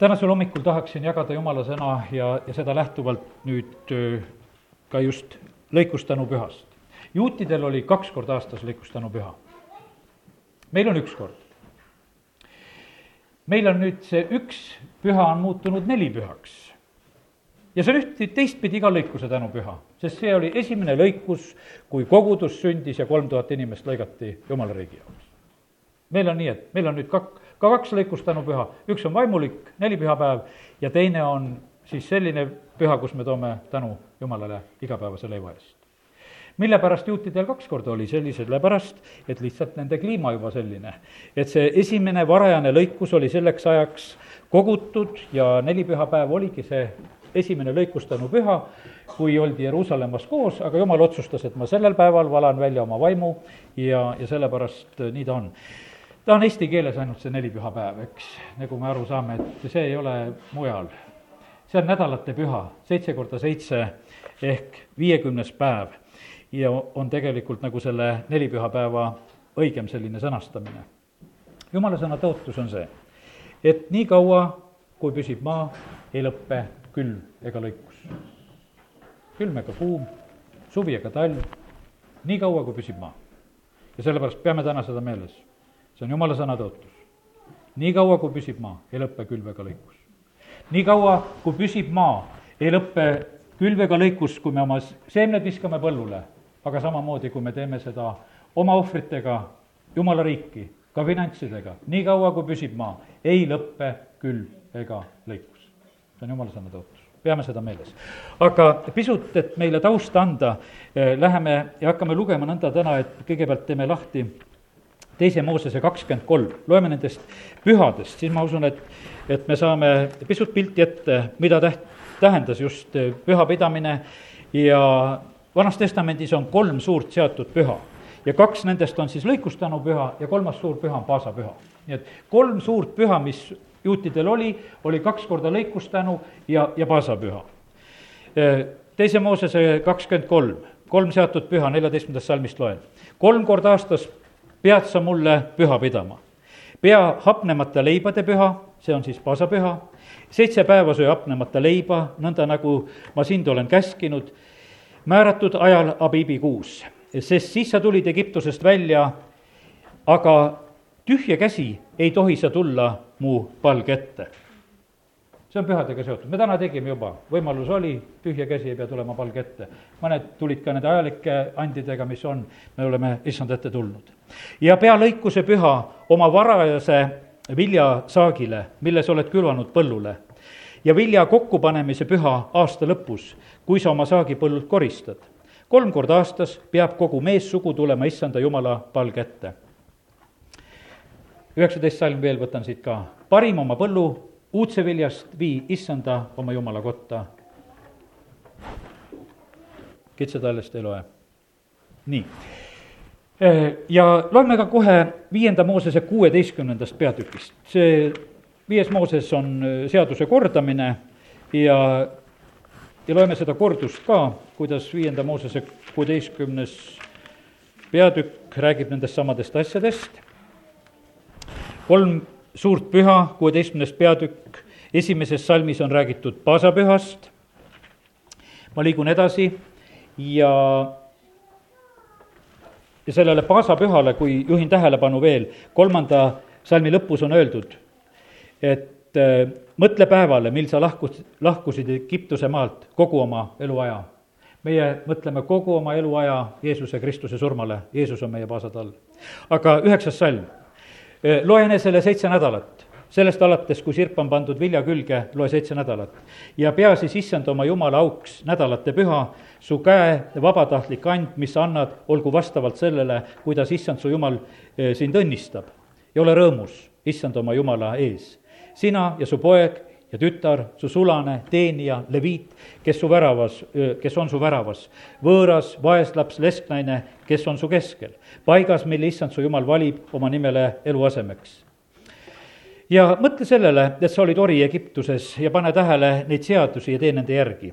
tänasel hommikul tahaksin jagada Jumala sõna ja, ja seda lähtuvalt nüüd ka just lõikustänupühast. juutidel oli kaks korda aastas lõikustänupüha. meil on üks kord. meil on nüüd see üks püha on muutunud neli pühaks. ja see on üht, teistpidi iga lõikuse tänupüha, sest see oli esimene lõikus, kui kogudus sündis ja kolm tuhat inimest lõigati Jumala riigi jaoks. meil on nii, et meil on nüüd kak-, ka kaks lõikust tänupüha, üks on vaimulik, nelipühapäev, ja teine on siis selline püha, kus me toome tänu Jumalale igapäevase leiva eest. mille pärast juutidel kaks korda oli, see oli sellepärast, et lihtsalt nende kliima juba selline, et see esimene varajane lõikus oli selleks ajaks kogutud ja nelipühapäev oligi see esimene lõikustänupüha, kui oldi Jeruusalemmas koos, aga jumal otsustas, et ma sellel päeval valan välja oma vaimu ja, ja sellepärast nii ta on ta on eesti keeles ainult see nelipühapäev, eks, nagu me aru saame, et see ei ole mujal. see on nädalate püha, seitse korda seitse ehk viiekümnes päev ja on tegelikult nagu selle nelipühapäeva õigem selline sõnastamine. jumala sõna tõotus on see, et nii kaua, kui püsib maa, ei lõppe külv ega lõikus. külm ega kuum, suvi ega talv, nii kaua, kui püsib maa. ja sellepärast peame täna seda meeles see on jumala sõna tõotus. nii kaua, kui püsib maa, ei lõppe külv ega lõikus. nii kaua, kui püsib maa, ei lõppe külv ega lõikus, kui me oma seemned viskame põllule, aga samamoodi, kui me teeme seda oma ohvritega, jumala riiki, ka finantsidega, nii kaua, kui püsib maa, ei lõppe külv ega lõikus. see on jumala sõna tõotus peame seda meeles. aga pisut, et meile tausta anda, eh, läheme ja hakkame lugema nõnda täna, et kõigepealt teeme lahti teise Moosese kakskümmend kolm, loeme nendest pühadest, siis ma usun, et, et me saame pisut pilti ette, mida täht-, tähendas just eh, pühapidamine ja Vanas Testamendis on kolm suurt seatud püha ja kaks nendest on siis lõikustänupüha ja kolmas suur püha on paasapüha. nii et kolm suurt püha, mis juutidel oli, oli kaks korda lõikustänu ja, ja paasapüha. Eh, teise Moosese kakskümmend kolm, kolm seatud püha, neljateistkümnendast salmist loen. kolm korda aastas pead sa mulle püha pidama. pea hapnemata leibade püha, see on siis paasapüha, seitse päeva söö hapnemata leiba, nõnda nagu ma sind olen käskinud, määratud ajal Abiibi kuus, sest siis sa tulid Egiptusest välja, aga tühja käsi ei tohi sa tulla mu palge ette see on pühadega seotud, me täna tegime juba, võimalus oli, tühja käsi ei pea tulema palge ette. mõned tulid ka nende ajalike andidega, mis on, me oleme issand ette tulnud. ja pea lõikuse püha oma varajase viljasaagile, mille sa oled külvanud põllule. ja vilja kokkupanemise püha aasta lõpus, kui sa oma saagi põllult koristad. kolm korda aastas peab kogu meessugu tulema issanda jumala palge ette. üheksateist salm veel võtan siit ka, parim oma põllu uudseviljast vii issanda oma jumala kotta. kitsatallest ei loe. nii. Ja loeme ka kohe viienda Moosese kuueteistkümnendast peatükist. see viies Mooses on eh, seaduse kordamine ja, ja loeme seda kordust ka, kuidas viienda Moosese kuueteistkümnes peatükk räägib nendest samadest asjadest. kolm suurt püha, kuueteistkümnes peatükk, esimeses salmis on räägitud paasapühast, ma liigun edasi ja ja sellele paasapühale, kui juhin tähelepanu veel, kolmanda salmi lõpus on öeldud, et äh, mõtle päevale, mil sa lahkus, lahkusid Egiptuse maalt kogu oma eluaja. meie mõtleme kogu oma eluaja Jeesuse Kristuse surmale, Jeesus on meie paasatall. aga üheksas salm loe enesele seitse nädalat, sellest alates, kui sirp on pandud vilja külge, loe seitse nädalat. ja pea siis issand oma jumala auks nädalate püha, su käe vabatahtlik and, mis sa annad, olgu vastavalt sellele, kuidas issand su jumal sind õnnistab. ja ole rõõmus, issand oma jumala ees. sina ja su poeg ja tütar, su sulane, teenija, leviit, kes su väravas, kes on su väravas, võõras, vaeslaps, lesknaine, kes on su keskel, paigas, mille issand su jumal valib oma nimele eluasemeks. ja mõtle sellele, et sa olid ori Egiptuses ja pane tähele neid seadusi ja tee nende järgi.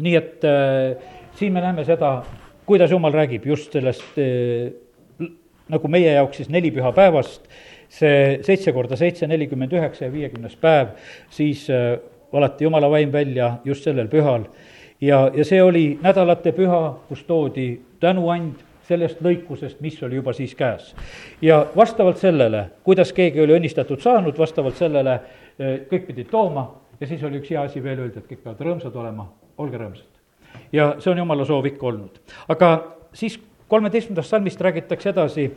nii et äh, siin me näeme seda, kuidas jumal räägib just sellest äh, nagu meie jaoks siis nelipüha päevast see seitse korda seitse, nelikümmend üheksa ja viiekümnes päev, siis valati Jumala vaim välja just sellel pühal. ja, ja see oli nädalate püha, kus toodi tänuand sellest lõikusest, mis oli juba siis käes. ja vastavalt sellele, kuidas keegi oli õnnistatud saanud, vastavalt sellele kõik pidid tooma ja siis oli üks hea asi veel öelda, et kõik peavad rõõmsad olema, olge rõõmsad. ja see on jumala soov ikka olnud. aga siis kolmeteistkümnendast salmist räägitakse edasi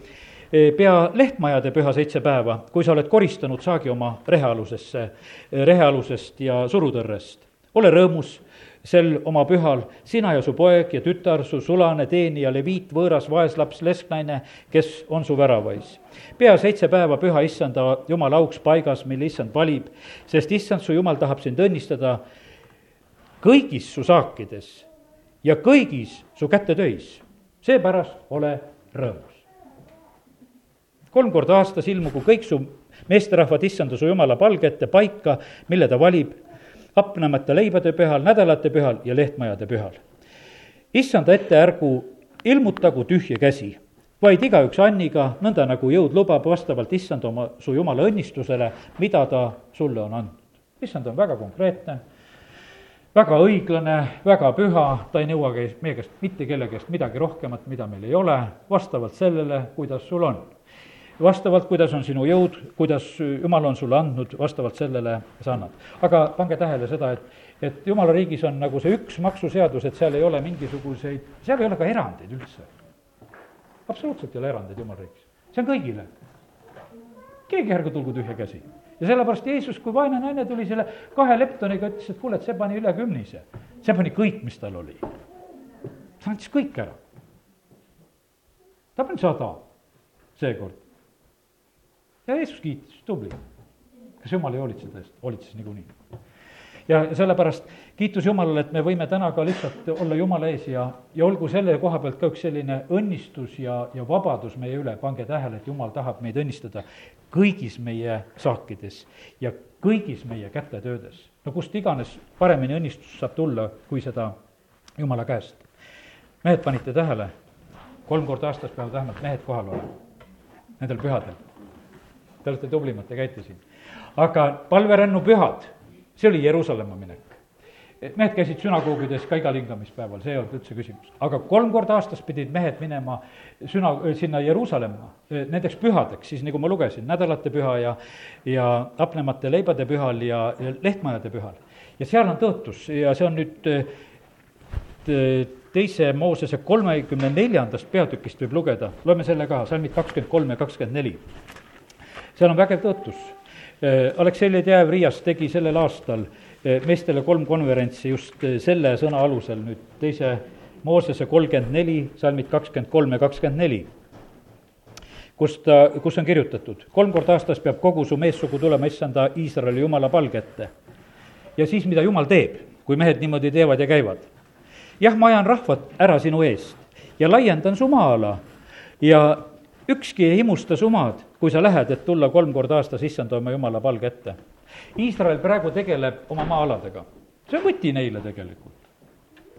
pea lehtmajade püha seitse päeva, kui sa oled koristanud saagi oma rehealusesse, eh, rehealusest ja surutõrrest. ole rõõmus sel oma pühal, sina ja su poeg ja tütar, su sulane, teenija, leviit, võõras, vaeslaps, lesknaine, kes on su väravais. pea seitse päeva püha issanda jumala auks paigas, mille issand valib, sest issand su jumal tahab sind õnnistada kõigis su saakides ja kõigis su kätetöis. seepärast ole rõõmus. Kolm korda aastas ilmugu kõik su meesterahvad issanda su jumala palge ette paika, mille ta valib hapnemata leibade pühal, nädalate pühal ja lehtmajade pühal. issanda ette ärgu ilmutagu tühja käsi, vaid igaüks anniga, nõnda nagu jõud lubab, vastavalt issand oma, su jumala õnnistusele, mida ta sulle on andnud. issand on väga konkreetne, väga õiglane, väga püha, ta ei nõua meie käest mitte kellegi käest midagi rohkemat, mida meil ei ole, vastavalt sellele, kuidas sul on vastavalt, kuidas on sinu jõud, kuidas Jumal on sulle andnud, vastavalt sellele sa annad. aga pange tähele seda, et, et Jumala riigis on nagu see üks maksuseadus, et seal ei ole mingisuguseid, seal ei ole ka erandeid üldse. absoluutselt ei ole erandeid Jumala riigis, see on kõigile. keegi ärgu tulgu tühja käsi. ja sellepärast Jeesus, kui vaene naine tuli selle kahe leptoniga, ütles, et kuule, et see pani üle kümnise. see pani kõik, mis tal oli. ta andis kõik ära. ta pani sada seekord ja Jeesus kiitis, tubli. kas Jumal ei hoolitse ta eest? hoolitses niikuinii. ja sellepärast kiitus Jumalale, et me võime täna ka lihtsalt olla Jumala ees ja, ja olgu selle koha pealt ka üks selline õnnistus ja, ja vabadus meie üle, pange tähele, et Jumal tahab meid õnnistada kõigis meie saakides ja kõigis meie kätetöödes. no kust iganes paremini õnnistus saab tulla, kui seda Jumala käest. mehed, panite tähele, kolm korda aastas peavad vähemalt mehed kohal olema, nendel pühadel te olete tublimad, te käite siin. aga palverännu pühad, see oli Jeruusalemma minek. mehed käisid sünagoogides ka igal hingamispäeval, see ei olnud üldse küsimus. aga kolm korda aastas pidid mehed minema süna-, sinna Jeruusalemma, nendeks pühadeks, siis nagu ma lugesin, nädalate püha ja ja hapnemate leibade pühal ja, ja lehtmajade pühal. ja seal on tõotus ja see on nüüd teise Moosese kolmekümne neljandast peatükist võib lugeda, loeme selle ka, salmid kakskümmend kolm ja kakskümmend neli seal on vägev tõotus. Äh, Aleksei Ledejev Riias tegi sellel aastal äh, meestele kolm konverentsi just äh, selle sõna alusel nüüd teise Moosese kolmkümmend neli, salmid kakskümmend kolm ja kakskümmend neli kus ta, kus on kirjutatud, kolm korda aastas peab kogu su meessugu tulema issanda Iisraeli jumala palge ette. ja siis, mida jumal teeb, kui mehed niimoodi teevad ja käivad. jah, ma ajan rahvad ära sinu eest ja laiendan su maa-ala ja ükski ei imusta su maad, kui sa lähed, et tulla kolm korda aastas issand oma jumala palge ette. Iisrael praegu tegeleb oma maa-aladega, see on võti neile tegelikult.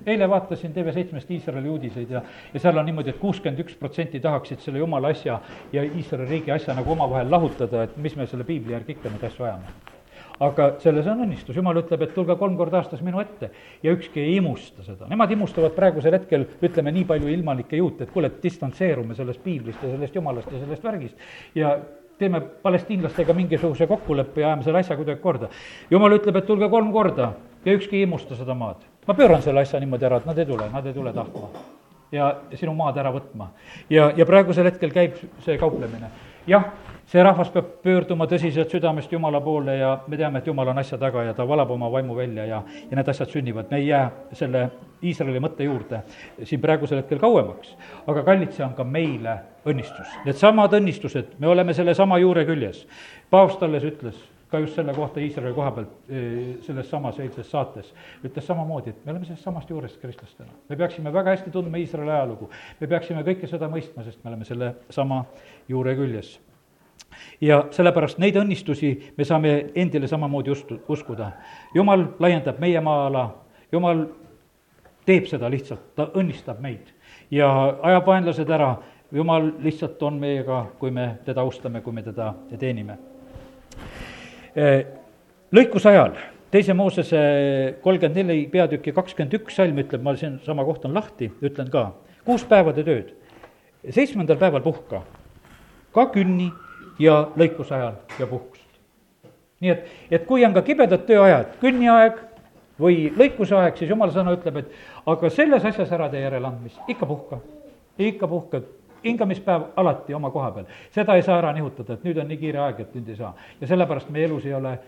eile vaatasin TV7-st Iisraeli uudiseid ja, ja seal on niimoodi et, et kuuskümmend üks protsenti tahaksid selle jumala asja ja Iisraeli riigi asja nagu omavahel lahutada, et mis me selle piibli järgi ikka neid asju ajame aga selles on õnnistus, jumal ütleb, et tulge kolm korda aastas minu ette ja ükski ei imusta seda, nemad imustavad praegusel hetkel, ütleme nii palju ilmalikke juute, et kuule, et distantseerume sellest piiblist ja sellest jumalast ja sellest värgist ja teeme palestiinlastega mingisuguse kokkuleppe ja ajame selle asja kuidagi korda. jumal ütleb, et tulge kolm korda ja ükski ei imusta seda maad. ma pööran selle asja niimoodi ära, et nad ei tule, nad ei tule tahtma ja sinu maad ära võtma. ja, ja praegusel hetkel käib see kauplemine. Jah, see rahvas peab pöörduma tõsiselt südamest Jumala poole ja me teame, et Jumal on asja taga ja ta valab oma vaimu välja ja, ja need asjad sünnivad, me ei jää selle Iisraeli mõtte juurde siin praegusel hetkel kauemaks. aga kallid, see on ka meile õnnistus, needsamad õnnistused, me oleme sellesama juure küljes. paavst alles ütles ka just selle kohta Iisraeli koha pealt, e, selles samas eilses saates, ütles samamoodi, et me oleme sellest samast juurest kristlastena. me peaksime väga hästi tundma Iisraeli ajalugu, me peaksime kõike seda mõistma, sest me oleme selle sama juure küljes ja sellepärast neid õnnistusi me saame endile samamoodi ustu, uskuda. jumal laiendab meie maa-ala, jumal teeb seda lihtsalt, ta õnnistab meid ja ajab vaenlased ära, jumal lihtsalt on meiega, kui me teda austame, kui me teda teenime. lõikuse ajal, teise Moosese kolmkümmend neli peatüki kakskümmend üks salm ütleb, ma siin sama koht on lahti, ütlen ka, kuus päeva tee tööd, seitsmendal päeval puhka, ka künni ja lõikuse ajal ja puhkust. nii et, et kui on ka kibedad tööajad, künniaeg või lõikuse aeg, siis jumala sõna ütleb, et aga selles asjas ära tee järeleandmist, ikka puhka, ikka puhka, hingamispäev alati oma koha peal. seda ei saa ära nihutada, et nüüd on nii kiire aeg, et nüüd ei saa. ja sellepärast meie elus ei ole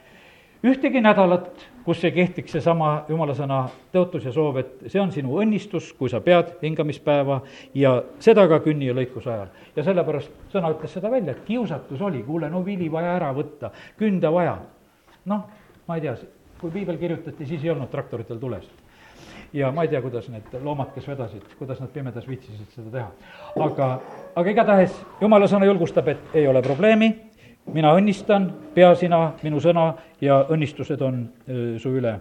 ühtegi nädalat, kus ei kehtiks seesama jumala sõna tõotus ja soov, et see on sinu õnnistus, kui sa pead hingamispäeva ja seda ka künni ja lõikuse ajal. ja sellepärast sõna ütles seda välja, et kiusatus oli, kuule, no vili vaja ära võtta, künda vaja. noh, ma ei tea, kui piibel kirjutati, siis ei olnud traktoritel tules ja ma ei tea, kuidas need loomad, kes vedasid, kuidas nad pimedas viitsisid seda teha. aga, aga igatahes jumala sõna julgustab, et ei ole probleemi, mina õnnistan, pea sina minu sõna ja õnnistused on öö, su üle.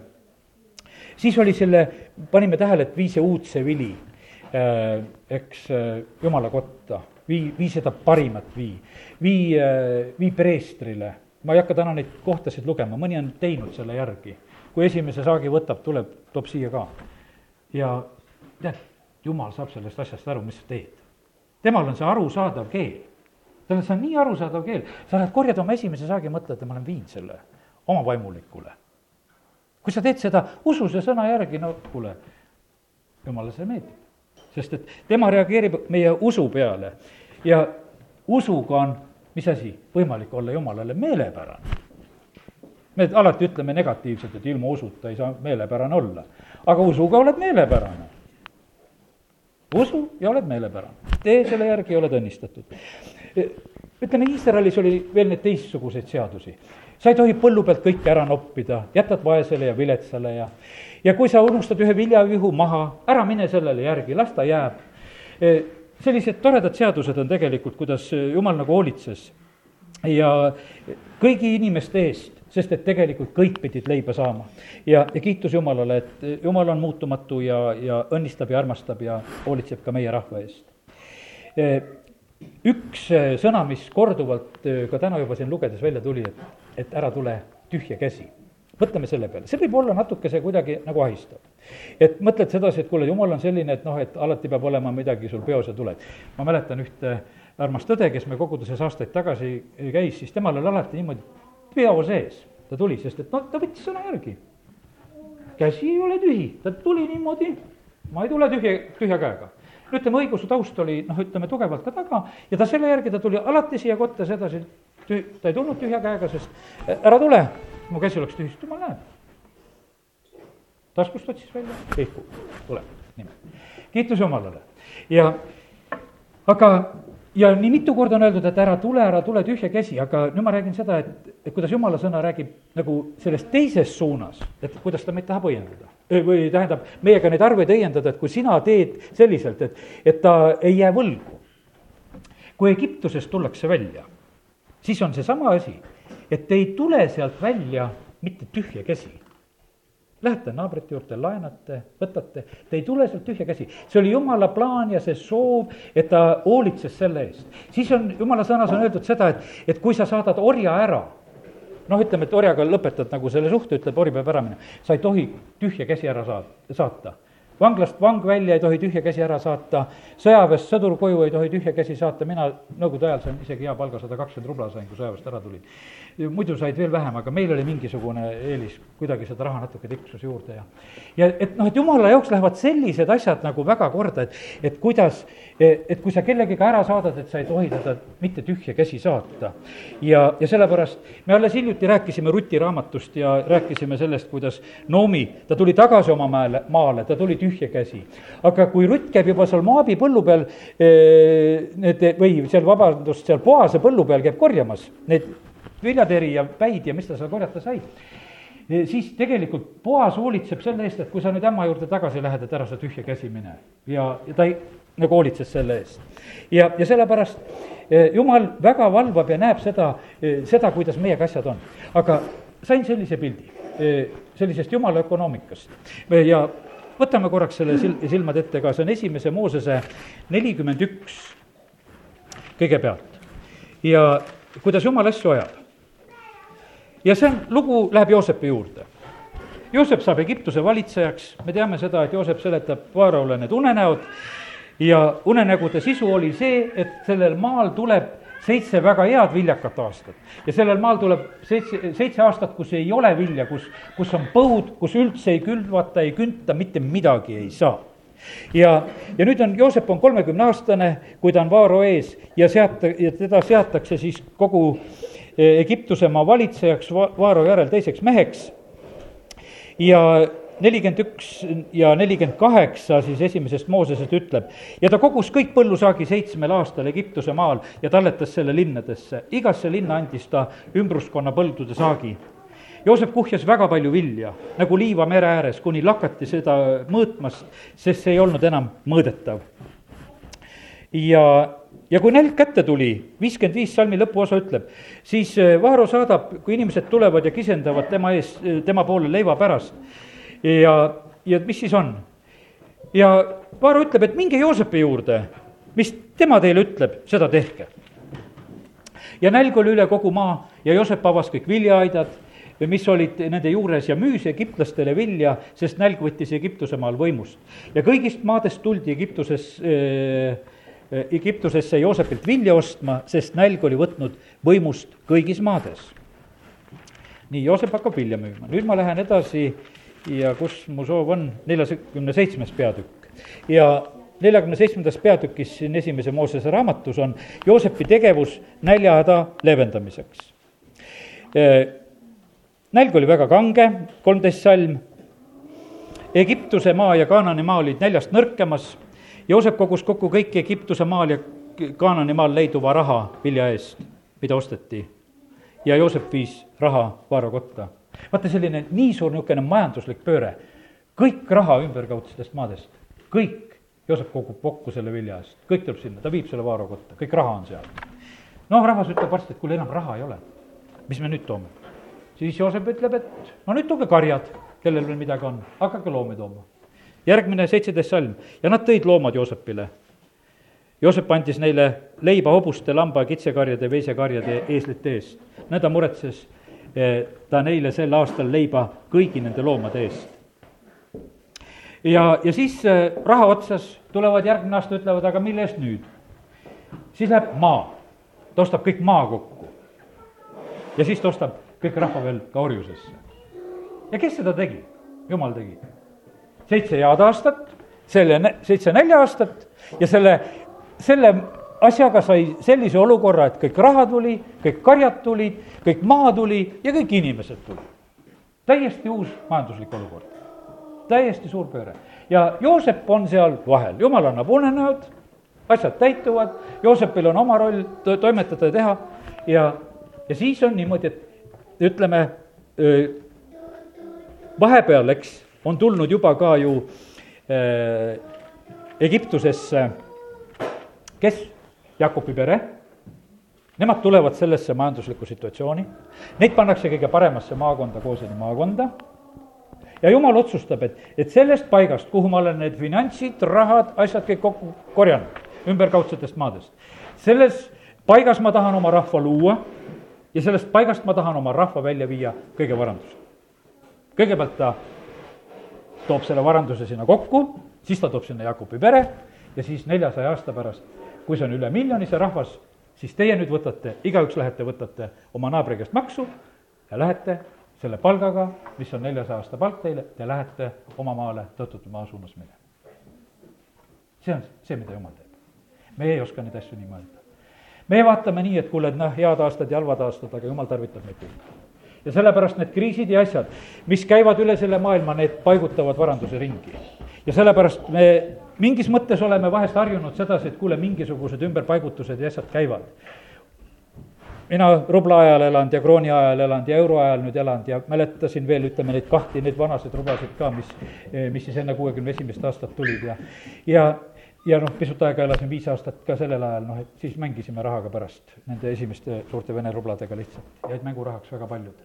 siis oli selle, panime tähele, et vii see uudse vili, eks, jumala kotta, vii, vii seda parimat vii, vii, vii preestrile ma ei hakka täna neid kohtasid lugema, mõni on teinud selle järgi. kui esimese saagi võtab, tuleb, toob siia ka ja tead, jumal saab sellest asjast aru, mis sa teed. temal on see arusaadav keel. On see on nii arusaadav keel, sa lähed korjad oma esimese saagi, mõtled, et ma olen viinud selle oma vaimulikule. kui sa teed seda ususe sõna järgi, no kuule, jumala see meeldib. sest et tema reageerib meie usu peale ja usuga on, mis asi, võimalik olla jumalale meelepärane me alati ütleme negatiivselt, et ilma usuta ei saa meelepärane olla aga usuga oled meelepärane. Usu ja oled meelepärane, tee selle järgi ja oled õnnistatud. ütleme, Iisraelis oli veel neid teistsuguseid seadusi. sa ei tohi põllu pealt kõike ära noppida, jätad vaesele ja viletsale ja ja kui sa unustad ühe viljavihu maha, ära mine sellele järgi, las ta jääb. sellised toredad seadused on tegelikult, kuidas jumal nagu hoolitses ja kõigi inimeste eest sest et tegelikult kõik pidid leiba saama. ja, ja kiitus Jumalale, et Jumal on muutumatu ja, ja õnnistab ja armastab ja hoolitseb ka meie rahva eest. Üks sõna, mis korduvalt ka täna juba siin lugedes välja tuli, et, et ära tule tühja käsi mõtleme selle peale, see võib olla natukese kuidagi nagu ahistav. et mõtled sedasi, et kuule, jumal on selline, et noh, et alati peab olema midagi sul peos ja tuled. ma mäletan ühte armast õde, kes me koguduses aastaid tagasi käis, siis temal oli alati niimoodi, peo sees ta tuli, sest et noh, ta võttis sõna järgi. käsi ei ole tühi, ta tuli niimoodi, ma ei tule tühja, tühja käega. no ütleme, õigeusu taust oli noh, ütleme tugevalt ka taga ja ta selle järgi, ta tuli alati siia kotta sedasi, ta ei tulnud tühja käega, sest ära tule, mu käsi oleks tühi, jumal näeb. taskust otsis välja, ehku, tuleb, niimoodi. kiitus Jumalale ja aga ja nii mitu korda on öeldud, et ära tule, ära tule tühja käsi, aga nüüd ma räägin seda, et, et kuidas jumala sõna räägib nagu selles teises suunas, et kuidas ta meid tahab õiendada. või tähendab, meiega neid arveid õiendada, et kui sina teed selliselt, et, et ta ei jää võlgu. kui Egiptusest tullakse välja, siis on seesama asi, et ei tule sealt välja mitte tühja käsi Lähete naabrite juurde, laenate, võtate, te ei tule sealt tühja käsi. see oli jumala plaan ja see soov, et ta hoolitses selle eest. siis on, jumala sõnas on öeldud seda, et, et kui sa saadad orja ära, noh, ütleme, et orjaga lõpetad nagu selle suhte, ütleb, ori peab ära minema, sa ei tohi tühja käsi ära saad-, saata vanglast vang välja ei tohi tühja käsi ära saata, sõjaväest sõdur koju ei tohi tühja käsi saata, mina nõukogude ajal sain isegi hea palga, sada kakskümmend rubla sain, kui sõjaväest ära tulin. Muidu said veel vähem, aga meil oli mingisugune eelis, kuidagi seda raha natuke tiksus juurde ja ja et noh, et jumala jaoks lähevad sellised asjad nagu väga korda, et, et kuidas, et kui sa kellegagi ära saadad, et sa ei tohi teda mitte tühja käsi saata. ja, ja sellepärast me alles hiljuti rääkisime Ruti raamatust ja rääkisime sellest, kuidas Noomi, ta tuli tagasi oma mäele, maale, ta tuli tühja käsi. aga kui Rutt käib juba seal Moabi põllu peal, eh, need või seal, vabandust, seal Poase põllu peal käib korjamas need viljateri ja päid ja mis ta seal korjata sai siis tegelikult Boas hoolitseb selle eest, et kui sa nüüd ämma juurde tagasi lähed, et ära sa tühja käsi mine. ja, ja ta ei, nagu hoolitses selle eest. ja, ja sellepärast e, jumal väga valvab ja näeb seda, seda, kuidas meiega asjad on. aga sain sellise pildi, sellisest jumala ökonoomikast ja võtame korraks selle sil-, silmad ette ka, see on esimese Moosese nelikümmend üks kõigepealt. ja kuidas jumal asju ajab. ja see on, lugu läheb Joosepi juurde. Joosep saab Egiptuse valitsejaks, me teame seda, et Joosep seletab Vaaraole need unenäod ja unenägude sisu oli see, et sellel maal tuleb seitse väga head viljakat aastat. ja sellel maal tuleb seitse, seitse aastat, kus ei ole vilja, kus, kus on põud, kus üldse ei külvata, ei künta, mitte midagi ei saa ja, ja nüüd on, Joosep on kolmekümne aastane, kui ta on Vaaro ees ja seata, ja teda seatakse siis kogu eh, Egiptuse maa valitsejaks Vaaro järel teiseks meheks. ja nelikümmend üks ja nelikümmend kaheksa siis esimesest Moosesest ütleb. ja ta kogus kõik põllusaagi seitsmel aastal Egiptuse maal ja talletas selle linnadesse. igasse linna andis ta ümbruskonna põldude saagi. Joosep kuhjas väga palju vilja, nagu liiva mere ääres, kuni lakati seda mõõtmast, sest see ei olnud enam mõõdetav. ja ja kui nälg kätte tuli, viiskümmend viis salmi lõpuosa ütleb, siis Vaaro saadab, kui inimesed tulevad ja kisendavad tema ees, tema poole leiva pärast, ja, ja mis siis on? ja Vaaro ütleb, et minge Joosepi juurde, mis tema teile ütleb, seda tehke. ja nälg oli üle kogu maa ja Joosep avas kõik viljaaidad, mis olid nende juures ja müüs egiptlastele vilja, sest nälg võttis Egiptuse maal võimust. ja kõigist maadest tuldi Egiptuses äh, Egiptusesse Joosepilt vilja ostma, sest nälg oli võtnud võimust kõigis maades. nii, Joosep hakkab vilja müüma, nüüd ma lähen edasi ja kus mu soov on, neljakümne seitsmes peatükk. ja neljakümne seitsmendas peatükis siin esimese Moosese raamatus on Joosepi tegevus näljahäda leevendamiseks. nälg oli väga kange, kolmteist salm, Egiptuse maa ja Kaanani maa olid näljast nõrkemas, Joosep kogus kokku kõik Egiptuse maal ja Kaanani maal leiduva raha vilja eest, mida osteti. ja Joosep viis raha vaarakotta vaata selline nii suur niisugune majanduslik pööre, kõik raha ümberkaudsetest maadest, kõik, Joosep kogub kokku selle vilja eest, kõik tuleb sinna, ta viib selle Vaaro kotta, kõik raha on seal. noh, rahvas ütleb varsti, et kuule, enam raha ei ole, mis me nüüd toome? siis Joosep ütleb, et no nüüd tooge karjad, kellel veel midagi on, hakake loomi tooma. järgmine seitseteist salm. Ja nad tõid loomad Joosepile. Joosep andis neile leiba hobuste, lamba, kitsekarjade, veisekarjade, eeslite eest. nõnda muretses ta neile sel aastal leiba kõigi nende loomade eest. ja, ja siis eh, raha otsas tulevad järgmine aasta, ütlevad, aga mille eest nüüd? siis läheb maa, ta ostab kõik maa kokku. ja siis ta ostab kõik rahva veel ka orjusesse. ja kes seda tegi? jumal tegi. seitse head aastat, selle, seitse nälja aastat ja selle, selle asjaga sai sellise olukorra, et kõik raha tuli, kõik karjad tulid, kõik maa tuli ja kõik inimesed tulid. täiesti uus majanduslik olukord, täiesti suur pööre. ja Joosep on seal vahel, jumal annab unenäod, asjad täituvad, Joosepil on oma roll to-, toimetada ja teha ja, ja siis on niimoodi, et ütleme, vahepeal, eks, on tulnud juba ka ju äh, Egiptusesse, kes Jakobi pere, nemad tulevad sellesse majanduslikku situatsiooni, neid pannakse kõige paremasse maakonda, Kooseni maakonda, ja jumal otsustab, et, et sellest paigast, kuhu ma olen need finantsid, rahad, asjad kõik kokku korjanud, ümberkaudsetest maadest, selles paigas ma tahan oma rahva luua ja sellest paigast ma tahan oma rahva välja viia kõige varanduse. kõigepealt ta toob selle varanduse sinna kokku, siis ta toob sinna Jakobi pere ja siis neljasaja aasta pärast kui see on üle miljoni, see rahvas, siis teie nüüd võtate, igaüks lähete, võtate oma naabri käest maksu ja lähete selle palgaga, mis on neljasaja aasta palk teile, te lähete oma maale tõotatud maa suunas minema. see on see, mida jumal teeb. meie ei oska neid asju nii mõelda. me vaatame nii, et kuule, et noh, head aastad ja halvad aastad, aga jumal tarvitab meid küll ja sellepärast need kriisid ja asjad, mis käivad üle selle maailma, need paigutavad varanduse ringi. Ja sellepärast me mingis mõttes oleme vahest harjunud sedasi, et kuule, mingisugused ümberpaigutused ja asjad käivad. mina rubla ajal elanud ja krooni ajal elanud ja euro ajal nüüd elanud ja mäletasin veel, ütleme neid kahti, neid vanasid rubasid ka, mis, mis siis enne kuuekümne esimest aastat tulid ja, ja ja noh, pisut aega elasin viis aastat ka sellel ajal, noh, et siis mängisime rahaga pärast nende esimeste suurte vene rubladega lihtsalt, jäid mängurahaks väga paljud.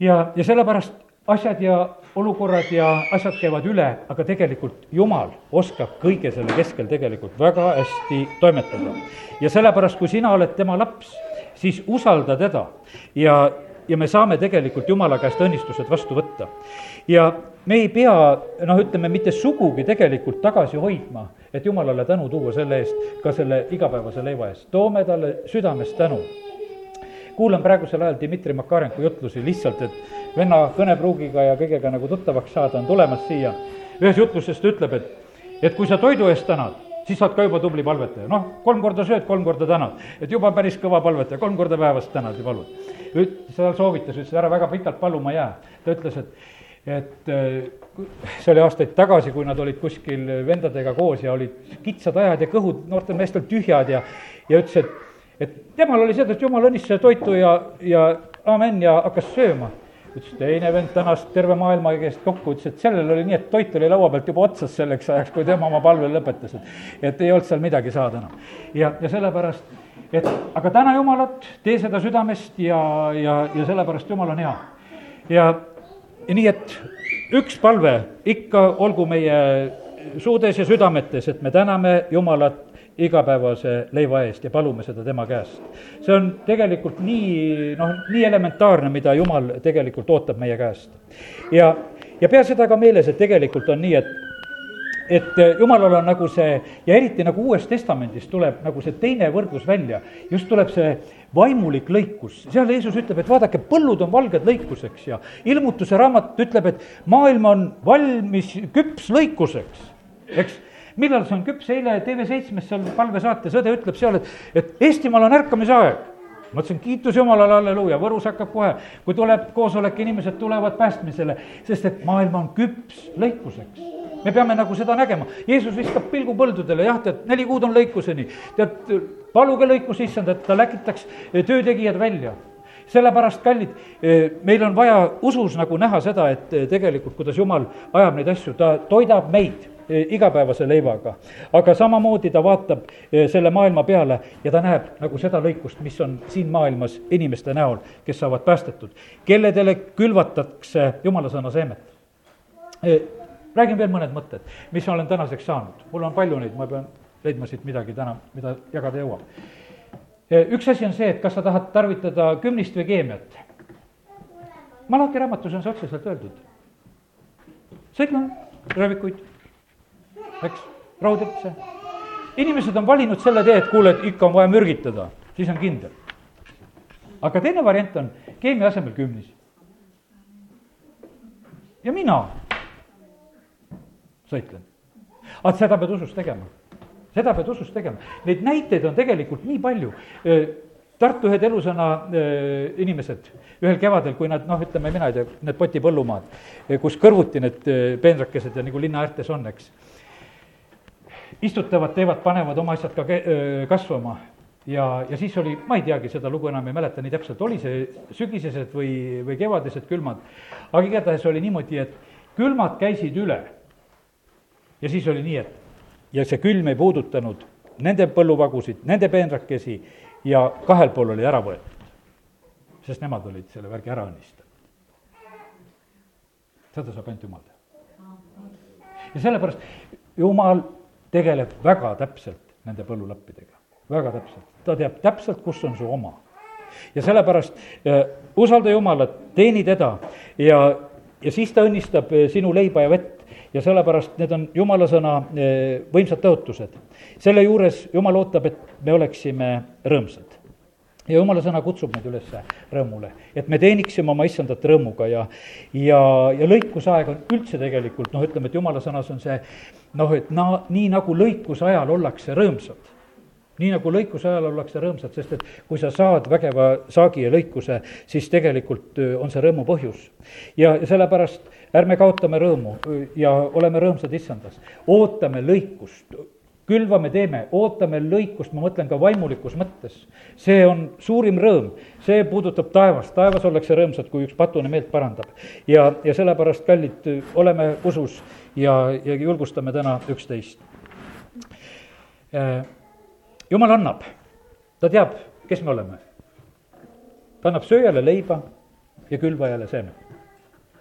ja, ja sellepärast asjad ja olukorrad ja asjad käivad üle, aga tegelikult Jumal oskab kõige selle keskel tegelikult väga hästi toimetada. ja sellepärast, kui sina oled tema laps, siis usalda teda ja, ja me saame tegelikult Jumala käest õnnistused vastu võtta. ja me ei pea, noh, ütleme mitte sugugi tegelikult tagasi hoidma, et Jumalale tänu tuua selle eest, ka selle igapäevase leiva eest, toome talle südamest tänu kuulan praegusel ajal Dmitri Makarenko jutlusi lihtsalt, et venna kõnepruugiga ja kõigega nagu tuttavaks saada, on tulemas siia. ühes jutluses ta ütleb, et, et kui sa toidu eest tänad, siis saad ka juba tubli palvetaja, noh, kolm korda sööd, kolm korda tänad. et juba päris kõva palvetaja, kolm korda päevas tänad ja palud. seal soovitas, ütles ära väga pikalt paluma jää. ta ütles, et, et see oli aastaid tagasi, kui nad olid kuskil vendadega koos ja olid kitsad ajad ja kõhud noortel meestel tühjad ja, ja ütles, et et temal oli seda, et jumal õnnistas toitu ja, ja amen ja hakkas sööma. ütles teine vend tänas terve maailma käest kokku, ütles, et sellel oli nii, et toit oli laua pealt juba otsas selleks ajaks, kui tema oma palve lõpetas, et, et ei olnud seal midagi saada enam. ja, ja sellepärast, et aga täna Jumalat, tee seda südamest ja, ja, ja sellepärast Jumal on hea. ja, ja nii, et üks palve ikka olgu meie suudes ja südametes, et me täname Jumalat igapäevase leiva eest ja palume seda tema käest. see on tegelikult nii, noh, nii elementaarne, mida Jumal tegelikult ootab meie käest. ja, ja pea seda ka meeles, et tegelikult on nii, et et jumalal on nagu see ja eriti nagu Uues Testamendis tuleb nagu see teine võrdlus välja, just tuleb see vaimulik lõikus, seal Jeesus ütleb, et vaadake, põllud on valged lõikuseks ja ilmutuse raamat ütleb, et maailm on valmis küps lõikuseks, eks millal see on küps, eile TV7-s seal palvesaates õde ütleb seal, et, et Eestimaal on ärkamise aeg ma ütlesin, kiitus Jumalale, halleluuja, Võrus hakkab kohe, kui tuleb koosolek, inimesed tulevad päästmisele, sest et maailm on küps lõikuseks. me peame nagu seda nägema, Jeesus viskab pilgu põldudele, jah, tead, neli kuud on lõikuseni, tead, paluge lõikus issand, et ta läkitaks töötegijad välja sellepärast, kallid, meil on vaja usus nagu näha seda, et tegelikult, kuidas Jumal ajab neid asju, ta toidab meid Eh, igapäevase leivaga. aga samamoodi ta vaatab eh, selle maailma peale ja ta näeb nagu seda lõikust, mis on siin maailmas inimeste näol, kes saavad päästetud, kelledele külvatakse jumala sõna seemet. Eh, räägin veel mõned mõtted, mis olen tänaseks saanud, mul on palju neid, ma pean leidma siit midagi täna, mida jagada jõuab. Üks asi on see, et kas sa tahad tarvitada kümnist või keemiat. Malaki raamatus on see otseselt öeldud. sõitlan röövikuid eks, raudõpse. inimesed on valinud selle tee, et kuule, et ikka on vaja mürgitada, siis on kindel. aga teine variant on keemia asemel kümnis. ja mina sõitlen. aga seda pead usus tegema, seda pead usus tegema, neid näiteid on tegelikult nii palju Tartu ühed elusõna inimesed ühel kevadel, kui nad noh, ütleme, mina ei tea, need Poti põllumaad, kus kõrvuti need peenrakesed ja nagu linna äärtes on, eks istutavad, teevad, panevad oma asjad ka kasvama ja, ja siis oli, ma ei teagi seda lugu enam ei mäleta nii täpselt, oli see sügisesed või, või kevadised külmad. aga igatahes oli niimoodi, et külmad käisid üle. ja siis oli nii, et ja see külm ei puudutanud nende põlluvagusid, nende peenrakesi ja kahel pool oli ära võetud. sest nemad olid selle värgi ära õnnistanud. seda saab ainult jumal teha. ja sellepärast jumal tegeleb väga täpselt nende põllulappidega, väga täpselt, ta teab täpselt, kus on su oma. ja sellepärast äh, usalda Jumalat, teeni teda ja, ja siis ta õnnistab äh, sinu leiba ja vett ja sellepärast need on jumala sõna äh, võimsad tõotused. selle juures Jumal ootab, et me oleksime rõõmsad ja jumala sõna kutsub meid üles rõõmule, et me teeniksime oma issandat rõõmuga ja, ja, ja lõikusaeg on üldse tegelikult noh, ütleme, et jumala sõnas on see noh, et na-, nii nagu lõikuse ajal ollakse rõõmsad. Nii nagu lõikuse ajal ollakse rõõmsad, sest et kui sa saad vägeva saagi ja lõikuse, siis tegelikult on see rõõmu põhjus. ja, sellepärast ärme kaotame rõõmu ja oleme rõõmsad issandas, ootame lõikust külvame, teeme, ootame lõikust, ma mõtlen ka vaimulikus mõttes. see on suurim rõõm, see puudutab taevast, taevas ollakse rõõmsad, kui üks patune meelt parandab. ja, ja sellepärast, kallid, oleme usus ja, ja julgustame täna üksteist. Jumal annab, ta teab, kes me oleme. ta annab sööjale leiba ja külvajale seeme.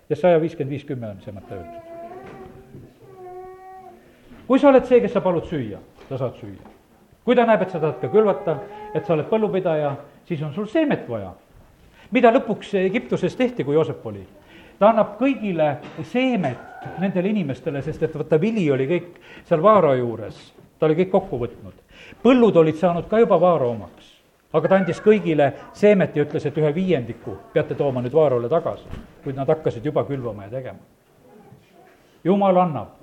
ja saja viiskümmend viis kümme on see mõte öeldud. kui sa oled see, kes sa palud süüa, sa saad süüa. kui ta näeb, et sa tahad ka külvata, et sa oled põllupidaja, siis on sul seemet vaja. mida lõpuks Egiptuses tehti, kui Joosep oli? ta annab kõigile seemet nendele inimestele, sest et vaata, vili oli kõik seal vaara juures, ta oli kõik kokku võtnud. Põllud olid saanud ka juba vaara omaks aga ta andis kõigile seemet ja ütles, et ühe viiendiku peate tooma nüüd Vaarole tagasi, kuid nad hakkasid juba külvama ja tegema. jumal annab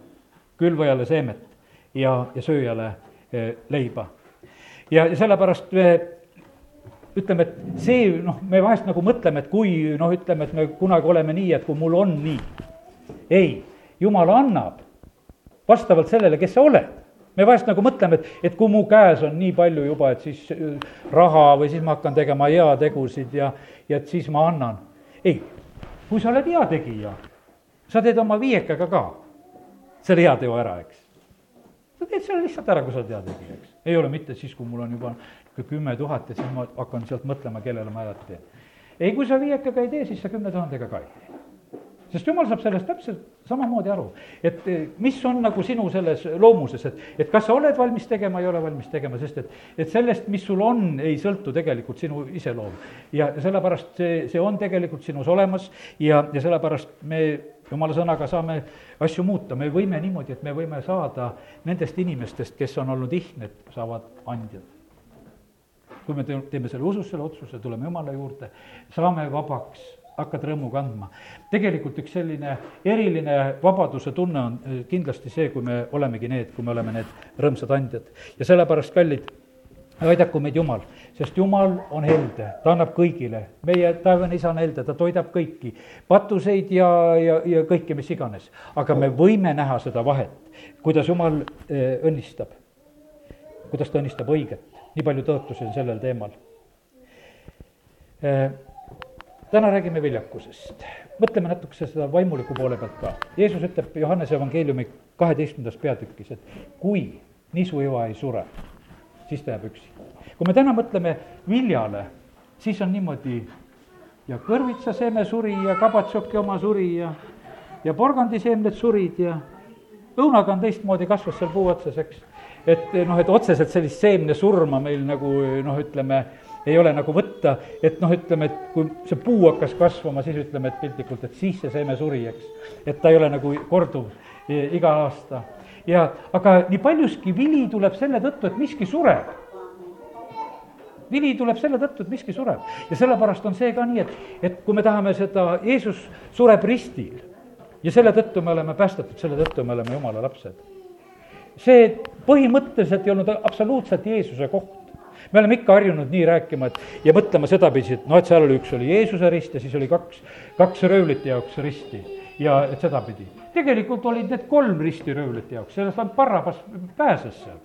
külvajale seemet ja, ja sööjale eh, leiba. ja, ja sellepärast me ütleme, et see, noh, me vahest nagu mõtleme, et kui noh, ütleme, et me kunagi oleme nii, et kui mul on nii. ei, jumal annab vastavalt sellele, kes sa oled me vahest nagu mõtleme, et, et kui mu käes on nii palju juba, et siis äh, raha või siis ma hakkan tegema heategusid ja, ja et siis ma annan. ei, kui sa oled heategija, sa teed oma viiekaga ka selle heateo ära, eks. sa teed selle lihtsalt ära, kui sa oled heategija, eks. ei ole mitte siis, kui mul on juba kümme tuhat, et siis ma hakkan sealt mõtlema, kellele ma head teen. ei, kui sa viiekaga ei tee, siis sa kümne tuhandega ka ei tee sest jumal saab sellest täpselt samamoodi aru, et eh, mis on nagu sinu selles loomuses, et, et kas sa oled valmis tegema, ei ole valmis tegema, sest et, et sellest, mis sul on, ei sõltu tegelikult sinu iseloom. ja sellepärast see, see on tegelikult sinus olemas ja, ja sellepärast me jumala sõnaga saame asju muuta, me võime niimoodi, et me võime saada nendest inimestest, kes on olnud ihned, saavad andjad. Kui me teeme selle usus selle otsuse, tuleme Jumala juurde, saame vabaks hakkad rõõmu kandma. tegelikult üks selline eriline vabaduse tunne on eh, kindlasti see, kui me olemegi need, kui me oleme need rõõmsad andjad. ja sellepärast, kallid, aidaku meid Jumal, sest Jumal on helde, ta annab kõigile. meie taevane isa on helde, ta toidab kõiki, patuseid ja, ja, ja kõike, mis iganes. aga me võime näha seda vahet, kuidas Jumal eh, õnnistab, kuidas ta õnnistab õiget. nii palju tõotusi on sellel teemal eh, täna räägime viljakusest. mõtleme natukese seda vaimuliku poole pealt ka. Jeesus ütleb Johannese evangeeliumi kaheteistkümnendas peatükis, et kui nisuiva ei sure, siis ta jääb üksi. kui me täna mõtleme viljale, siis on niimoodi ja kõrvitsaseeme suri ja kabatšoki oma suri ja, ja porgandiseemned surid ja õunaga on teistmoodi, kasvas seal puu otsas, eks. et noh, et otseselt sellist seemnesurma meil nagu noh, ütleme ei ole nagu võtta, et noh, ütleme, et kui see puu hakkas kasvama, siis ütleme, et piltlikult, et siis see seeme suri, eks. et ta ei ole nagu korduv iga aasta. ja aga nii paljuski vili tuleb selle tõttu, et miski sureb. vili tuleb selle tõttu, et miski sureb ja sellepärast on see ka nii, et, et kui me tahame seda, Jeesus sureb ristil ja selle tõttu me oleme päästetud, selle tõttu me oleme jumala lapsed. see põhimõtteliselt ei olnud absoluutselt Jeesuse koht me oleme ikka harjunud nii rääkima, et ja mõtlema sedapidi, et noh, et seal oli, üks oli Jeesuse rist ja siis oli kaks, kaks röövlite jaoks risti ja et sedapidi. tegelikult olid need kolm risti röövlite jaoks, sellest ainult Barrabas pääses seal.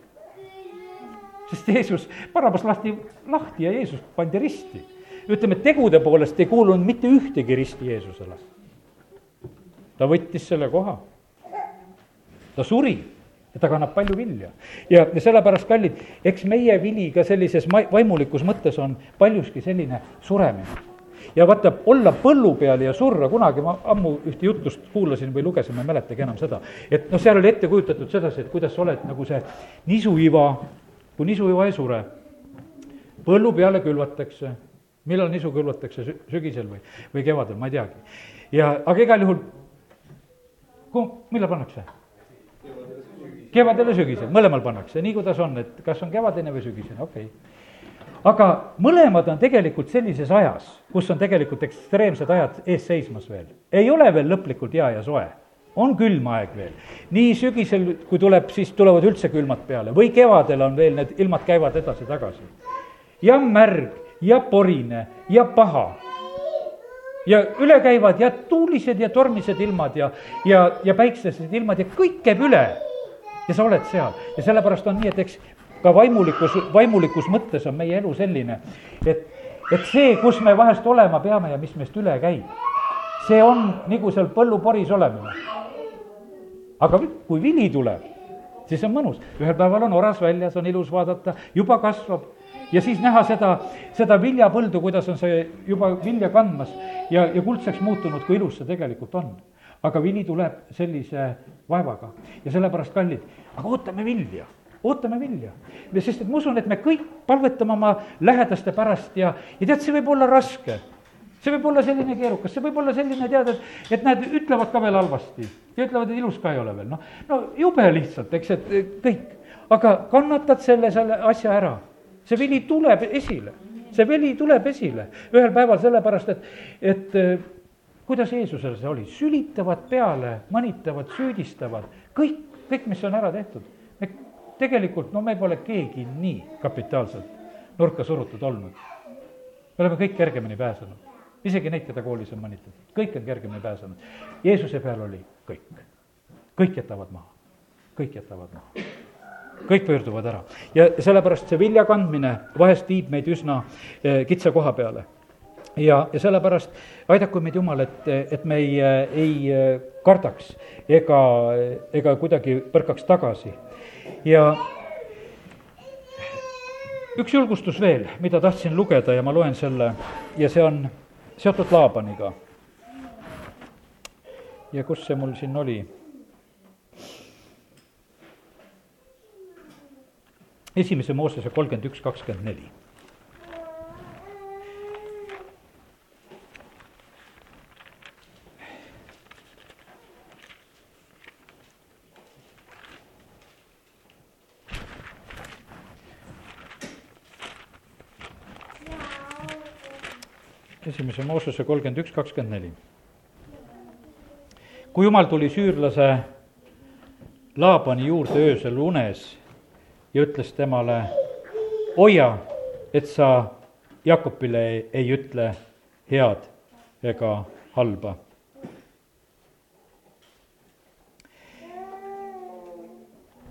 sest Jeesus, Barrabas lahti, lahti ja Jeesus pandi risti. ütleme, tegude poolest ei kuulunud mitte ühtegi risti Jeesusele. ta võttis selle koha. ta suri ja ta kannab palju vilja. ja, ja sellepärast, kallid, eks meie vili ka sellises ma-, vaimulikus mõttes on paljuski selline suremine. ja vaata, olla põllu peal ja surra, kunagi ma ammu ühte jutlust kuulasin või lugesin, ma ei mäletagi enam seda, et noh, seal oli ette kujutatud sedasi, et kuidas sa oled nagu see nisuiva, kui nisuiva ei sure, põllu peale külvatakse, millal nisu külvatakse, sügisel või, või kevadel, ma ei teagi. ja, aga igal juhul, millal pannakse? Kevadel ja sügisel, mõlemal pannakse, nii kuidas on, et kas on kevadine või sügisene, okei okay. aga mõlemad on tegelikult sellises ajas, kus on tegelikult ekstreemsed ajad ees seismas veel. ei ole veel lõplikult hea ja soe, on külm aeg veel. nii sügisel, kui tuleb, siis tulevad üldse külmad peale või kevadel on veel, need ilmad käivad edasi-tagasi. ja märg ja porine ja paha ja üle käivad ja tuulised ja tormised ilmad ja, ja, ja päiksesed ilmad ja kõik käib üle ja sa oled seal ja sellepärast on nii, et eks ka vaimulikus, vaimulikus mõttes on meie elu selline, et, et see, kus me vahest olema peame ja mis meist üle käib, see on nagu seal põlluporis olemine. aga kui vili tuleb, siis on mõnus, ühel päeval on oras väljas, on ilus vaadata, juba kasvab ja siis näha seda, seda viljapõldu, kuidas on see juba vilja kandmas ja, ja kuldseks muutunud, kui ilus see tegelikult on. Aga vili tuleb sellise vaevaga ja sellepärast, kallid, aga ootame vilja ootame vilja. sest et ma usun, et me kõik palvetame oma lähedaste pärast ja, ja tead, see võib olla raske see võib olla selline keerukas, see võib olla selline, tead, et, et nad ütlevad ka veel halvasti ja ütlevad, et ilus ka ei ole veel, noh, no jube lihtsalt, eks, et kõik. aga kannatad selle, selle asja ära. see vili tuleb esile, see vili tuleb esile ühel päeval sellepärast, et, et kuidas Jeesusel see oli, sülitavad peale, mõnitavad, süüdistavad, kõik, kõik, mis on ära tehtud. me tegelikult, no me pole keegi nii kapitaalselt nurka surutud olnud. me oleme kõik kergemini pääsenud isegi neid, keda koolis on mõnitatud, kõik on kergemini pääsenud. Jeesuse peal oli kõik, kõik jätavad maha, kõik jätavad maha kõik pöörduvad ära ja sellepärast see vilja kandmine vahest viib meid üsna eh, kitsa koha peale. Ja, ja sellepärast aidaku meid Jumal, et, et me ei, ei eh, kardaks ega, ega kuidagi põrkaks tagasi ja üks julgustus veel, mida tahtsin lugeda ja ma loen selle ja see on seotud Laabaniga. ja kus see mul siin oli? esimese Moosese kolmkümmend üks, kakskümmend neli. Esimese Moosese kolmkümmend üks, kakskümmend neli. kui jumal tuli süürlase Laabani juurde öösel unes ja ütles temale, hoia, et sa Jakobile ei, ei ütle head ega halba.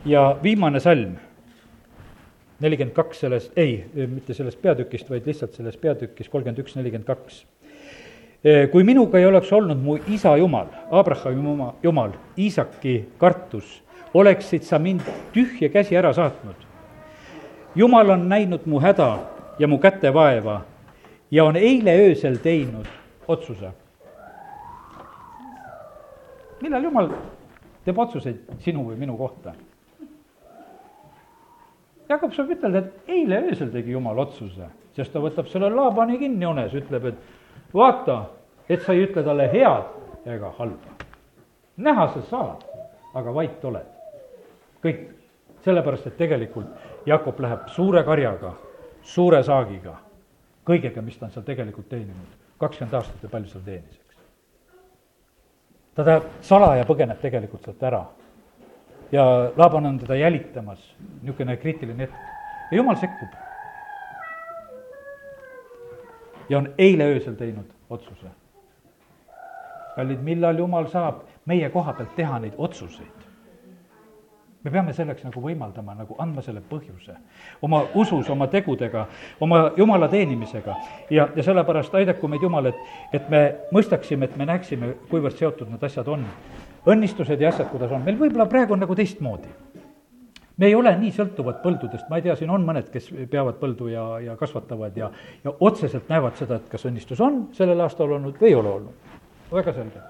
ja viimane salm nelikümmend kaks sellest, ei, mitte sellest peatükist, vaid lihtsalt sellest peatükist kolmkümmend üks, nelikümmend kaks. Kui minuga ei oleks olnud mu isa Jumal, Abrahami oma Jumal, Iisaki kartus, oleksid sa mind tühja käsi ära saatnud. Jumal on näinud mu häda ja mu käte vaeva ja on eile öösel teinud otsuse. millal Jumal teeb otsuseid sinu või minu kohta? Jakob saab ütelda, et eile öösel tegi jumal otsuse, sest ta võtab selle Laabani kinni unes, ütleb, et vaata, et sa ei ütle talle head ega halba. näha sa saad, aga vait oled. kõik, sellepärast et tegelikult Jakob läheb suure karjaga, suure saagiga, kõigega, mis ta on seal tegelikult teeninud, kakskümmend aastat ja palju seal teenis, eks. ta läheb salaja põgeneb tegelikult sealt ära ja Laaban on teda jälitamas, niisugune kriitiline hetk. ja jumal sekkub. Ja on eile öösel teinud otsuse. kallid, millal jumal saab meie koha pealt teha neid otsuseid? me peame selleks nagu võimaldama, nagu andma selle põhjuse. oma usus, oma tegudega, oma jumala teenimisega. ja, ja sellepärast aidaku meid Jumal, et, et me mõistaksime, et me näeksime, kuivõrd seotud need asjad on õnnistused ja asjad, kuidas on, meil võib-olla praegu on nagu teistmoodi. Me ei ole nii sõltuvad põldudest, ma ei tea, siin on mõned, kes peavad põldu ja, ja kasvatavad ja, ja otseselt näevad seda, et kas õnnistus on sellel aastal olnud või ei ole olnud. väga selge.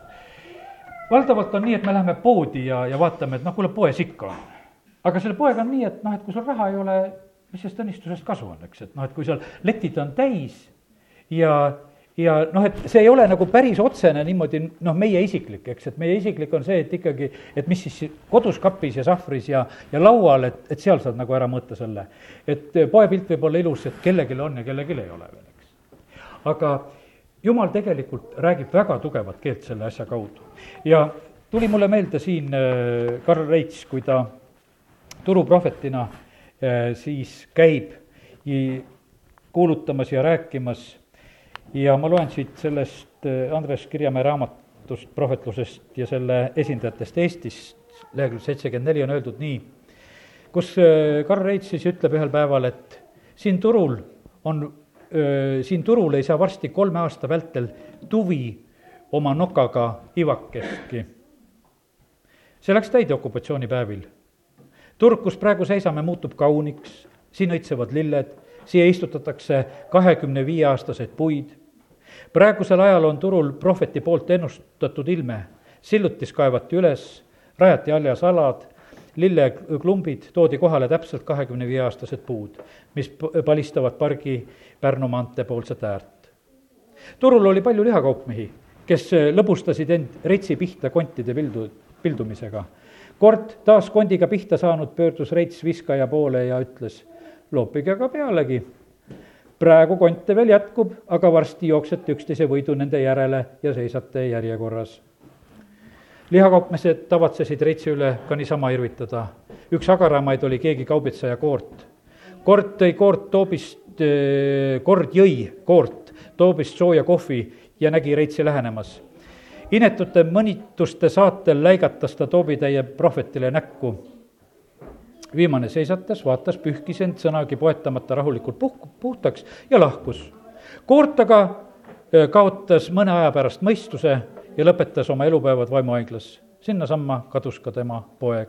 valdavalt on nii, et me läheme poodi ja, ja vaatame, et noh, kuule, poes ikka on. aga selle poega on nii, et noh, et kui sul raha ei ole, mis sellest õnnistusest kasu on, eks, et noh, et kui seal letid on täis ja ja noh, et see ei ole nagu päris otsene niimoodi noh, meie isiklik, eks, et meie isiklik on see, et ikkagi, et mis siis kodus kapis ja sahvris ja, ja laual, et, et seal saad nagu ära mõõta selle. et poepilt võib olla ilus, et kellelgi on ja kellelgi ei ole veel, eks. aga jumal tegelikult räägib väga tugevat keelt selle asja kaudu. ja tuli mulle meelde siin äh, Karl Reits, kui ta turuprohvetina äh, siis käib kuulutamas ja rääkimas ja ma loen siit sellest äh, Andres Kirjamäe raamatust, prohvetlusest ja selle esindajatest Eestis, lehekülg seitsekümmend neli on öeldud nii, kus äh, Karl Reits siis ütleb ühel päeval, et siin turul on, siin turul ei saa varsti kolme aasta vältel tuvi oma nokaga ivakestki. see läks täide okupatsioonipäevil. turg, kus praegu seisame, muutub kauniks, siin õitsevad lilled siia istutatakse kahekümne viie aastaseid puid. praegusel ajal on turul prohveti poolt ennustatud ilme. sillutis kaevati üles, rajati haljasalad, lilleklumbid, toodi kohale täpselt kahekümne viie aastased puud, mis palistavad pargi Pärnu maantee poolset äärt. turul oli palju lihakaupmehi, kes lõbustasid end retsi pihta kontide pildu, pildumisega kord taas kondiga pihta saanud, pöördus Reits viskaja poole ja ütles, loopige aga pealegi. praegu konte veel jätkub, aga varsti jooksete üksteise võidu nende järele ja seisate järjekorras. lihakaupmehed tavatsesid Reitsi üle ka niisama irvitada. üks agaramaid oli keegi kaubitseja Koort. kord tõi Koort Toobist, eh, kord jõi Koort Toobist sooja kohvi ja nägi Reitsi lähenemas inetute mõnituste saatel läigatas ta Toobitäie prohvetile näkku. Viimane seisatas, vaatas, pühkis end sõnagi poetamata rahulikult puh-, puhtaks ja lahkus. Koort aga kaotas mõne aja pärast mõistuse ja lõpetas oma elupäevad vaimuhaiglas. sinnasamma kadus ka tema poeg.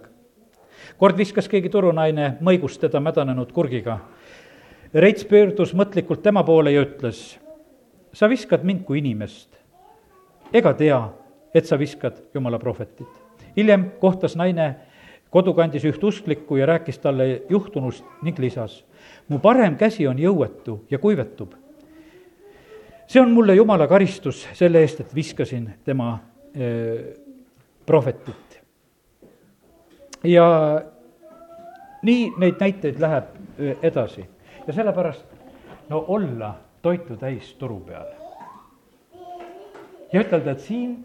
kord viskas keegi turunaine mõigus teda mädanenud kurgiga. Reits pöördus mõtlikult tema poole ja ütles, sa viskad mind kui inimest ega tea, et sa viskad jumala prohvetit. hiljem kohtas naine kodukandis üht usklikku ja rääkis talle juhtunust ning lisas, mu parem käsi on jõuetu ja kuivetub. see on mulle jumala karistus selle eest, et viskasin tema äh, prohvetit. ja nii neid näiteid läheb edasi ja sellepärast no olla toitu täis turu peal ja ütelda, et siin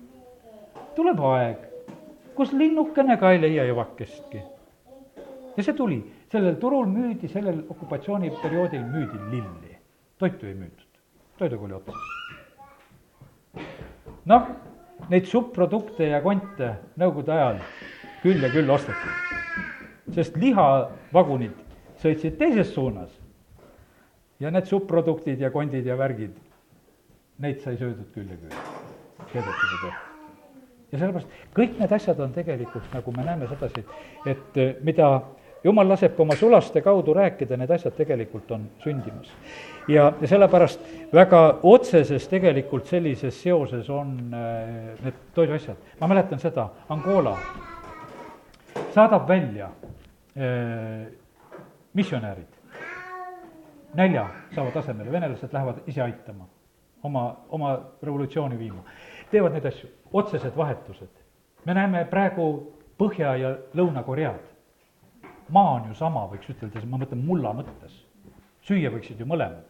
tuleb aeg, kus linnukene ka ei leia evakestki. ja see tuli, sellel turul müüdi, sellel okupatsiooniperioodil müüdi lilli, toitu ei müüdud, toiduga oli otsas. noh, neid subprodukte ja konte nõukogude ajal küll ja küll osteti, sest lihavagunid sõitsid teises suunas ja need subproduktid ja kondid ja värgid, neid sai söödud küll ja küll seetõttu see tehti. Ja sellepärast kõik need asjad on tegelikult, nagu me näeme sedasi, et eh, mida jumal laseb ka oma sulaste kaudu rääkida, need asjad tegelikult on sündimas. ja, ja sellepärast väga otseses tegelikult sellises seoses on äh, need toiduasjad. ma mäletan seda, Angola saadab välja äh, missionärid, nälja saavad asemele, venelased lähevad ise aitama, oma, oma revolutsiooni viima teevad neid asju, otsesed vahetused. me näeme praegu Põhja- ja Lõuna-Koread. maa on ju sama, võiks ütelda, ma mõtlen mulla mõttes. süüa võiksid ju mõlemad.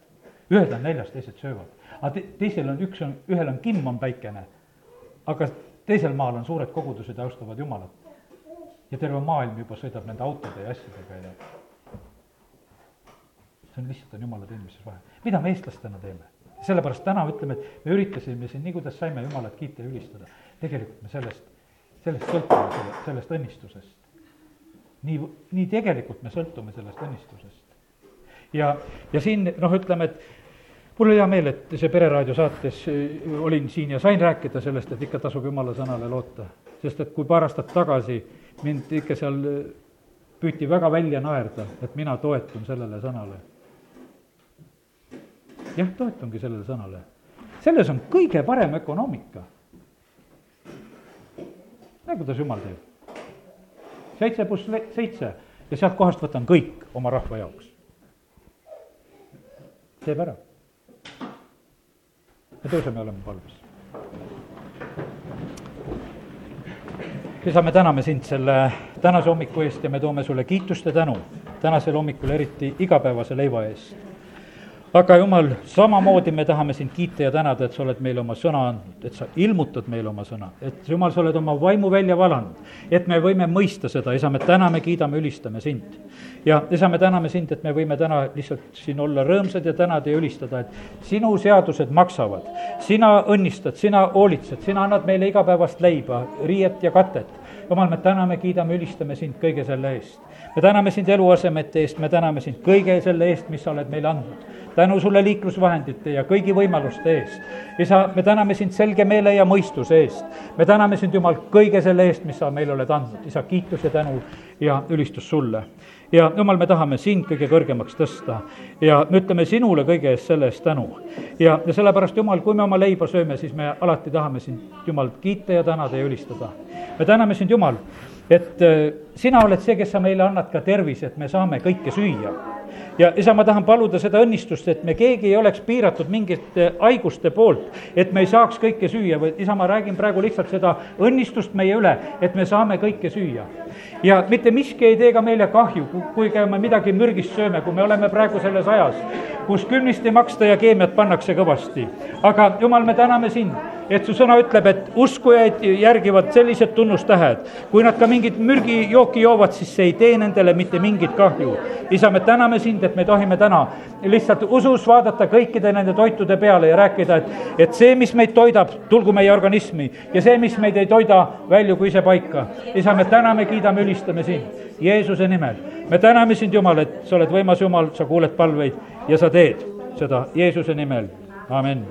ühed on näljas, teised söövad. aga te-, teisel on, üks on, ühel on kimm, on päikene, aga teisel maal on suured kogudused ja austavad Jumalat. ja terve maailm juba sõidab nende autode ja asjadega ja see on lihtsalt, on jumala teenimises vahe. mida me eestlastena teeme? Sellepärast täna ütleme, et me üritasime siin nii, kuidas saime Jumalat kiita ja ülistada. tegelikult me sellest, sellest sõltume, selle, sellest õnnistusest. nii, nii tegelikult me sõltume sellest õnnistusest. ja, ja siin noh, ütleme, et mul oli hea meel, et see Pereraadio saates äh, olin siin ja sain rääkida sellest, et ikka tasub Jumala sõnale loota. sest et kui paar aastat tagasi mind ikka seal äh, püüti väga välja naerda, et mina toetun sellele sõnale jah, toetungi sellele sõnale. selles on kõige parem ökonoomika. näe, kuidas jumal teeb. seitse pluss seitse ja sealt kohast võtan kõik oma rahva jaoks. teeb ära. me tõuseme oleme palves. isa, me täname sind selle tänase hommiku eest ja me toome sulle kiitust ja tänu tänasel hommikul, eriti igapäevase leiva eest aga jumal, samamoodi me tahame sind kiita ja tänada, et sa oled meile oma sõna andnud, et sa ilmutad meile oma sõna, et jumal, sa oled oma vaimu välja valanud, et me võime mõista seda, isa, me täname, kiidame, ülistame sind. ja isa, me täname sind, et me võime täna lihtsalt siin olla rõõmsad ja tänada ja ülistada, et sinu seadused maksavad, sina õnnistad, sina hoolitsed, sina annad meile igapäevast leiba, riiet ja katet. Jumal, me täname, kiidame, ülistame sind kõige selle eest. me täname sind eluasemete eest, me täname sind kõige selle eest, mis sa oled meile andnud tänu sulle liiklusvahendite ja kõigi võimaluste eest. isa, me täname sind selge meele ja mõistuse eest. me täname sind, Jumal, kõige selle eest, mis sa meile oled andnud. isa, kiitus ja tänu ja ülistus sulle. ja Jumal, me tahame sind kõige kõrgemaks tõsta ja me ütleme sinule kõige eest selle eest tänu. ja, ja sellepärast, Jumal, kui me oma leiba sööme, siis me alati tahame sind, Jumal, kiita ja tänada ja ülistada. me täname sind, Jumal, et äh, sina oled see, kes sa meile annad ka tervise, et me saame kõike süüa ja isa, ma tahan paluda seda õnnistust, et me keegi ei oleks piiratud mingite haiguste poolt, et me ei saaks kõike süüa, vaid isa, ma räägin praegu lihtsalt seda õnnistust meie üle, et me saame kõike süüa. ja mitte miski ei tee ka meile kahju, kui me midagi mürgist sööme, kui me oleme praegu selles ajas, kus külmist ei maksta ja keemiat pannakse kõvasti. aga jumal, me täname sind et su sõna ütleb, et uskujaid järgivad sellised tunnustähed. kui nad ka mingit mürgijooki joovad, siis see ei tee nendele mitte mingit kahju. isa, me täname sind, et me tohime täna lihtsalt usus vaadata kõikide nende toitude peale ja rääkida, et, et see, mis meid toidab, tulgu meie organismi ja see, mis meid ei toida, väljugu ise paika. isa, me täname, kiidame, ülistame sind Jeesuse nimel. me täname sind, Jumal, et sa oled võimas Jumal, sa kuuled palveid ja sa teed seda Jeesuse nimel, amin